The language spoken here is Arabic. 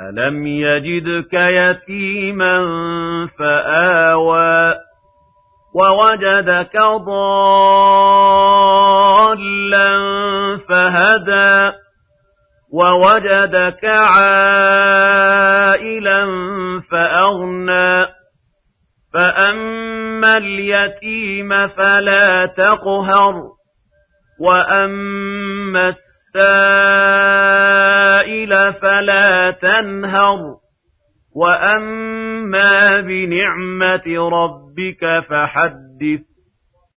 ألم يجدك يتيما فآوى ووجدك ضالا فهدى ووجدك عائلا فأغنى فأما اليتيم فلا تقهر وأما السائل فلا تنهر. وأما بنعمة ربك فحدث.